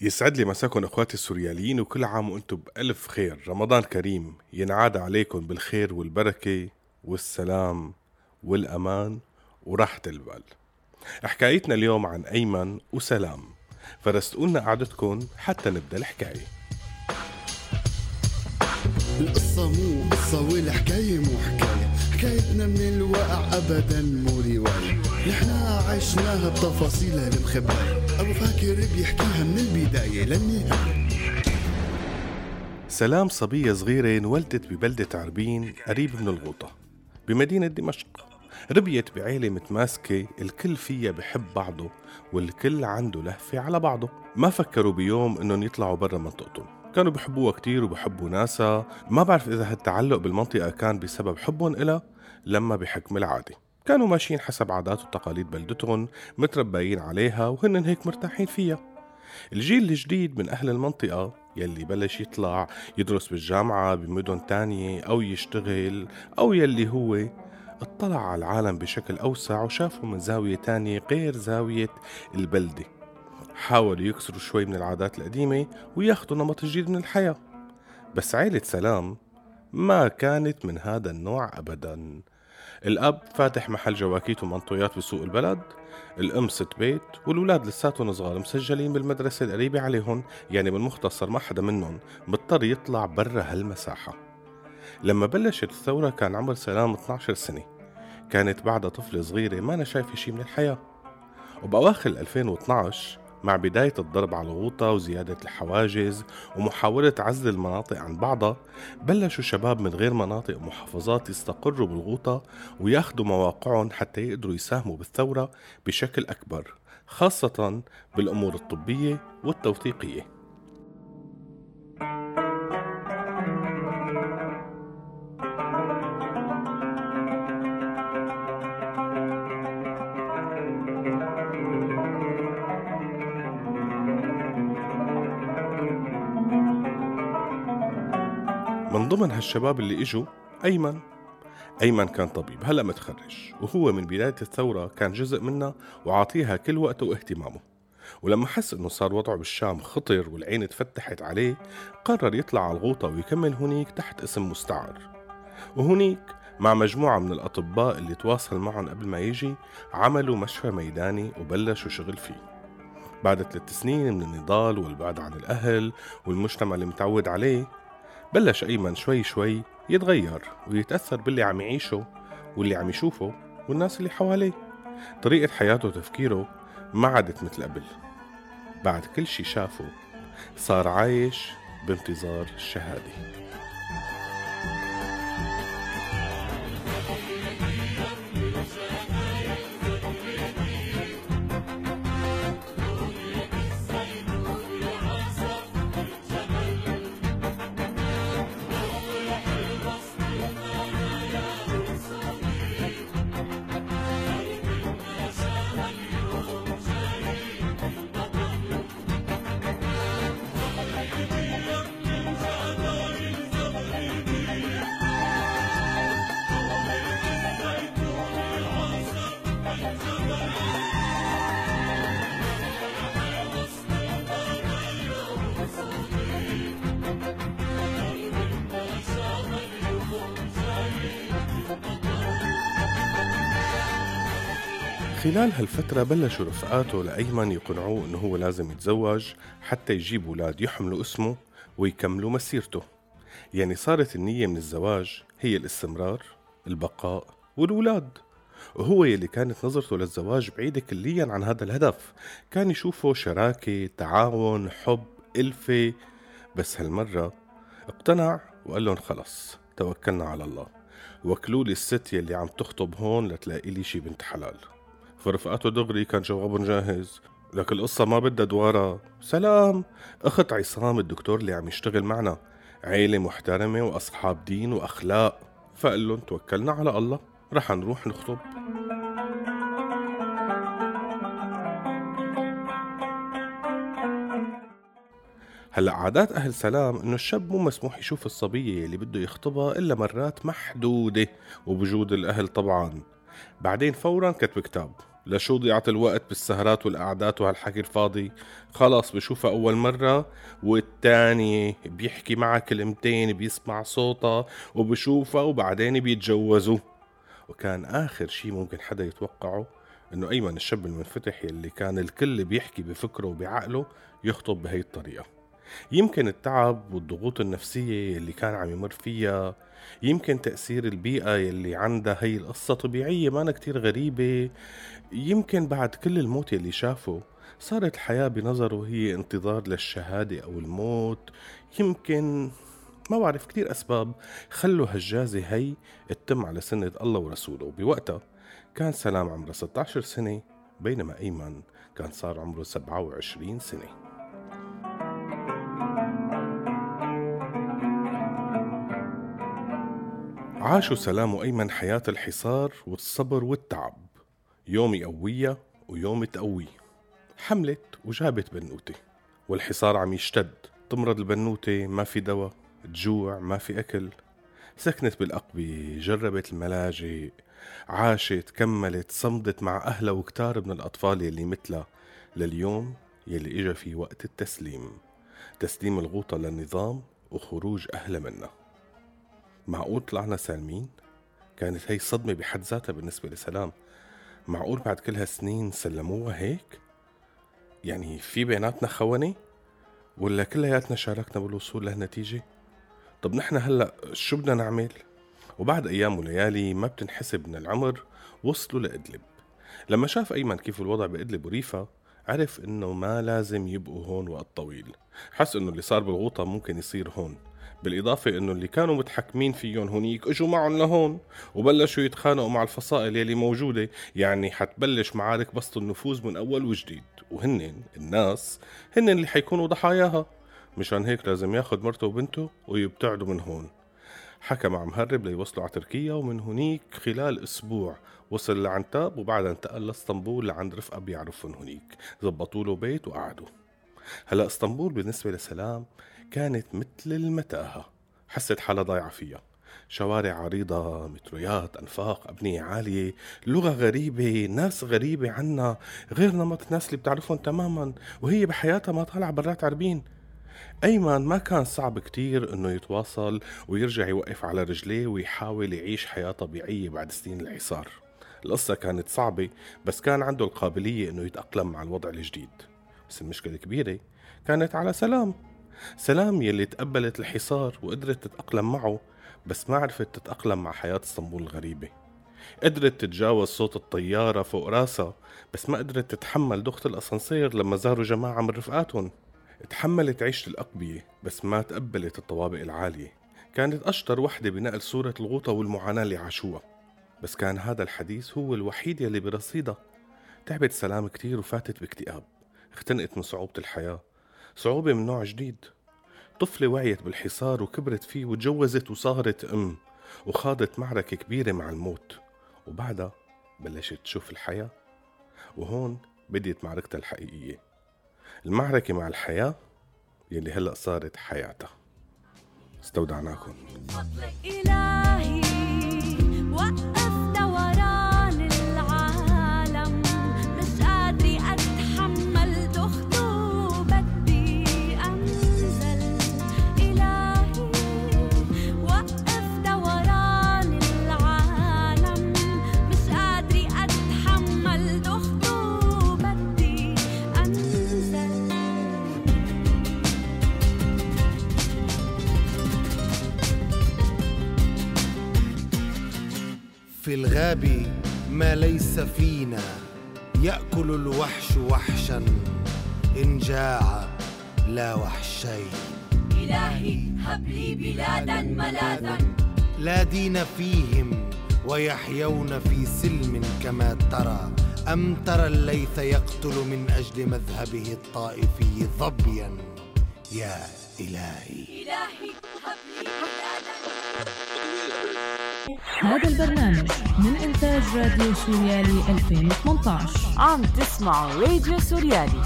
يسعد لي مساكم إخواتي السورياليين وكل عام وأنتم بألف خير. رمضان كريم ينعاد عليكم بالخير والبركة والسلام والأمان وراحة البال حكايتنا اليوم عن أيمن وسلام. فرستقولنا قعدتكم حتى نبدأ الحكاية. القصة مو قصة والحكاية مو حكاية. حكايتنا من الواقع أبدا مو رواية. نحنا عشناها بتفاصيلها المخبأة أبو فاكر بيحكيها من البداية للنهاية. سلام صبية صغيرة انولدت ببلدة عربين قريب من الغوطة بمدينة دمشق. ربيت بعيلة متماسكة الكل فيها بحب بعضه والكل عنده لهفة على بعضه. ما فكروا بيوم إنهم يطلعوا برا منطقتهم. كانوا بحبوها كتير وبحبوا ناسها ما بعرف إذا هالتعلق بالمنطقة كان بسبب حبهم إلها لما بحكم العادة. كانوا ماشيين حسب عادات وتقاليد بلدتهم متربيين عليها وهن هيك مرتاحين فيها. الجيل الجديد من أهل المنطقة يلي بلش يطلع يدرس بالجامعة بمدن تانية أو يشتغل أو يلي هو اطلع على العالم بشكل أوسع وشافه من زاوية تانية غير زاوية البلدة. حاولوا يكسروا شوي من العادات القديمة وياخدوا نمط جديد من الحياة. بس عيلة سلام ما كانت من هذا النوع أبدا. الأب فاتح محل جواكيت ومنطويات بسوق البلد الأم ست بيت والولاد لساتهم صغار مسجلين بالمدرسة القريبة عليهم يعني بالمختصر ما حدا منهم مضطر يطلع برا هالمساحة. لما بلشت الثورة كان عمر سلام 12 سنة. كانت بعدها طفلة صغيرة ما أنا شايفة شي من الحياة. وبأواخر 2012 مع بداية الضرب على الغوطة وزيادة الحواجز ومحاولة عزل المناطق عن بعضها بلشوا شباب من غير مناطق ومحافظات يستقروا بالغوطة وياخدوا مواقعهم حتى يقدروا يساهموا بالثورة بشكل أكبر خاصة بالأمور الطبية والتوثيقية. من ضمن هالشباب اللي إجوا أيمن. أيمن كان طبيب هلأ متخرج وهو من بداية الثورة كان جزء منها وعاطيها كل وقته واهتمامه. ولما حس إنه صار وضعه بالشام خطر والعين تفتحت عليه قرر يطلع على الغوطة ويكمل هنيك تحت اسم مستعار وهنيك مع مجموعة من الأطباء اللي تواصل معهم قبل ما يجي عملوا مشفى ميداني وبلشوا شغل فيه. بعد ثلاث سنين من النضال والبعد عن الأهل والمجتمع اللي متعود عليه بلش أيمن شوي شوي يتغير ويتأثر باللي عم يعيشه واللي عم يشوفه والناس اللي حواليه. طريقة حياته وتفكيره ما عادت مثل قبل. بعد كل شي شافه صار عايش بانتظار الشهادة. خلال هالفترة بلشوا رفقاته لأيمن يقنعوه إنه هو لازم يتزوج حتى يجيب أولاد يحملوا اسمه ويكملوا مسيرته. يعني صارت النية من الزواج هي الاستمرار البقاء والأولاد. وهو يلي كانت نظرته للزواج بعيدة كليا عن هذا الهدف. كان يشوفه شراكة تعاون حب ألفة. بس هالمرة اقتنع وقال لهم خلص توكلنا على الله. وكلوا لي الست يلي عم تخطب هون لتلاقي لي شي بنت حلال. فرفقته دغري كان جوابهم جاهز. لك القصة ما بدها دوارة. سلام. أخت عصام الدكتور اللي عم يشتغل معنا. عيلة محترمة وأصحاب دين وأخلاق. فقال لهم توكلنا على الله. رح نروح نخطب. هلا عادات أهل سلام إنه الشاب مو مسموح يشوف الصبية اللي بده يخطبها إلا مرات محدودة. وبوجود الأهل طبعا. بعدين فورا كتب كتاب. لشو ضيعة الوقت بالسهرات والقعدات وهالحكي الفاضي؟ خلص بشوفها أول مرة والتاني بيحكي معها كلمتين بيسمع صوتها وبشوفها وبعدين بيتجوزوا. وكان آخر شي ممكن حدا يتوقعه إنه أيمن الشاب المنفتح يلي كان الكل بيحكي بفكره وبعقله يخطب بهي الطريقة. يمكن التعب والضغوط النفسية اللي كان عم يمر فيها يمكن تأثير البيئة يلي عندها هي القصة طبيعية مانا كتير غريبة. يمكن بعد كل الموت يلي شافه صارت الحياة بنظره هي انتظار للشهادة أو الموت. يمكن ما بعرف كتير أسباب خلوا هالجازة هي تتم على سنة الله ورسوله. وبوقتها كان سلام عمره 16 سنة بينما أيمن كان صار عمره 27 سنة. عاشوا سلام وأيمن حياة الحصار والصبر والتعب. يوم يقويها ويوم تقويه حملت وجابت بنوتة والحصار عم يشتد. تمرض البنوتة ما في دواء. تجوع ما في أكل. سكنت بالأقبية جربت الملاجئ. عاشت كملت صمدت مع أهلها وكتار من الأطفال يلي مثلها. لليوم يلي إجا في وقت التسليم. تسليم الغوطة للنظام وخروج أهلها منها. معقول طلعنا سالمين؟ كانت هي صدمة بحد ذاتها بالنسبة لسلام معقول بعد كل هالسنين سلموها هيك؟ يعني في بيناتنا خونة؟ ولا كلياتنا شاركنا بالوصول لهالنتيجة؟ طب نحن هلأ شو بدنا نعمل؟ وبعد أيام وليالي ما بتنحسب من العمر وصلوا لإدلب لما شاف أيمن كيف الوضع بإدلب وريفا عرف إنه ما لازم يبقوا هون وقت طويل حس إنه اللي صار بالغوطة ممكن يصير هون بالإضافة إنه اللي كانوا متحكمين فيهم هونيك إجوا معهم لهون وبلشوا يتخانقوا مع الفصائل يلي موجودة. يعني حتبلش معارك بسط النفوذ من أول وجديد وهن الناس هن اللي حيكونوا ضحاياها. مشان هيك لازم ياخد مرته وبنته ويبتعدوا من هون. حكى مع مهرب ليوصلوا على تركيا ومن هنيك خلال أسبوع وصل لعنتاب وبعدها انتقل لاسطنبول لعند رفقة بيعرفهم هنيك. زبطوا له بيت وقعدوا. هلا اسطنبول بالنسبة لسلام كانت مثل المتاهة. حست حالها ضايعة فيها شوارع عريضة مترويات أنفاق أبنية عالية لغة غريبة ناس غريبة عنا غير نمط الناس اللي بتعرفهم تماما وهي بحياتها ما طالعة برات عربين. أيمن ما كان صعب كتير إنه يتواصل ويرجع يوقف على رجليه ويحاول يعيش حياة طبيعية بعد سنين الحصار القصة كانت صعبة بس كان عنده القابلية إنه يتأقلم مع الوضع الجديد. بس المشكلة الكبيرة كانت على سلام. سلام يلي تقبلت الحصار وقدرت تتأقلم معه بس ما عرفت تتأقلم مع حياة اسطنبول الغريبة. قدرت تتجاوز صوت الطيارة فوق راسها بس ما قدرت تتحمل ضغط الأسانسير لما زاروا جماعة من رفقاتهم. تحملت عيشة الأقبية بس ما تقبلت الطوابق العالية. كانت أشطر وحدة بنقل صورة الغوطة والمعاناة اللي عاشوها. بس كان هذا الحديث هو الوحيد يلي برصيدها تعبت سلام كتير وفاتت باكتئاب. اختنقت من صعوبة الحياة. صعوبة من نوع جديد. طفلة وعيت بالحصار وكبرت فيه وتجوزت وصارت أم وخاضت معركة كبيرة مع الموت. وبعدها بلشت تشوف الحياة. وهون بديت معركتها الحقيقية. المعركة مع الحياة يلي هلأ صارت حياتها. استودعناكم. الغاب ما ليس فينا. يأكل الوحش وحشا. إن جاع لا وحشين إلهي هب لي بلادا ملاذا. لا دين فيهم ويحيون في سلم كما ترى. أم ترى الليث يقتل من أجل مذهبه الطائفي ظبيا؟ يا إلهي. إلهي هب لي هذا البرنامج من إنتاج راديو سوريالي 2018 عم تسمعوا راديو سوريالي.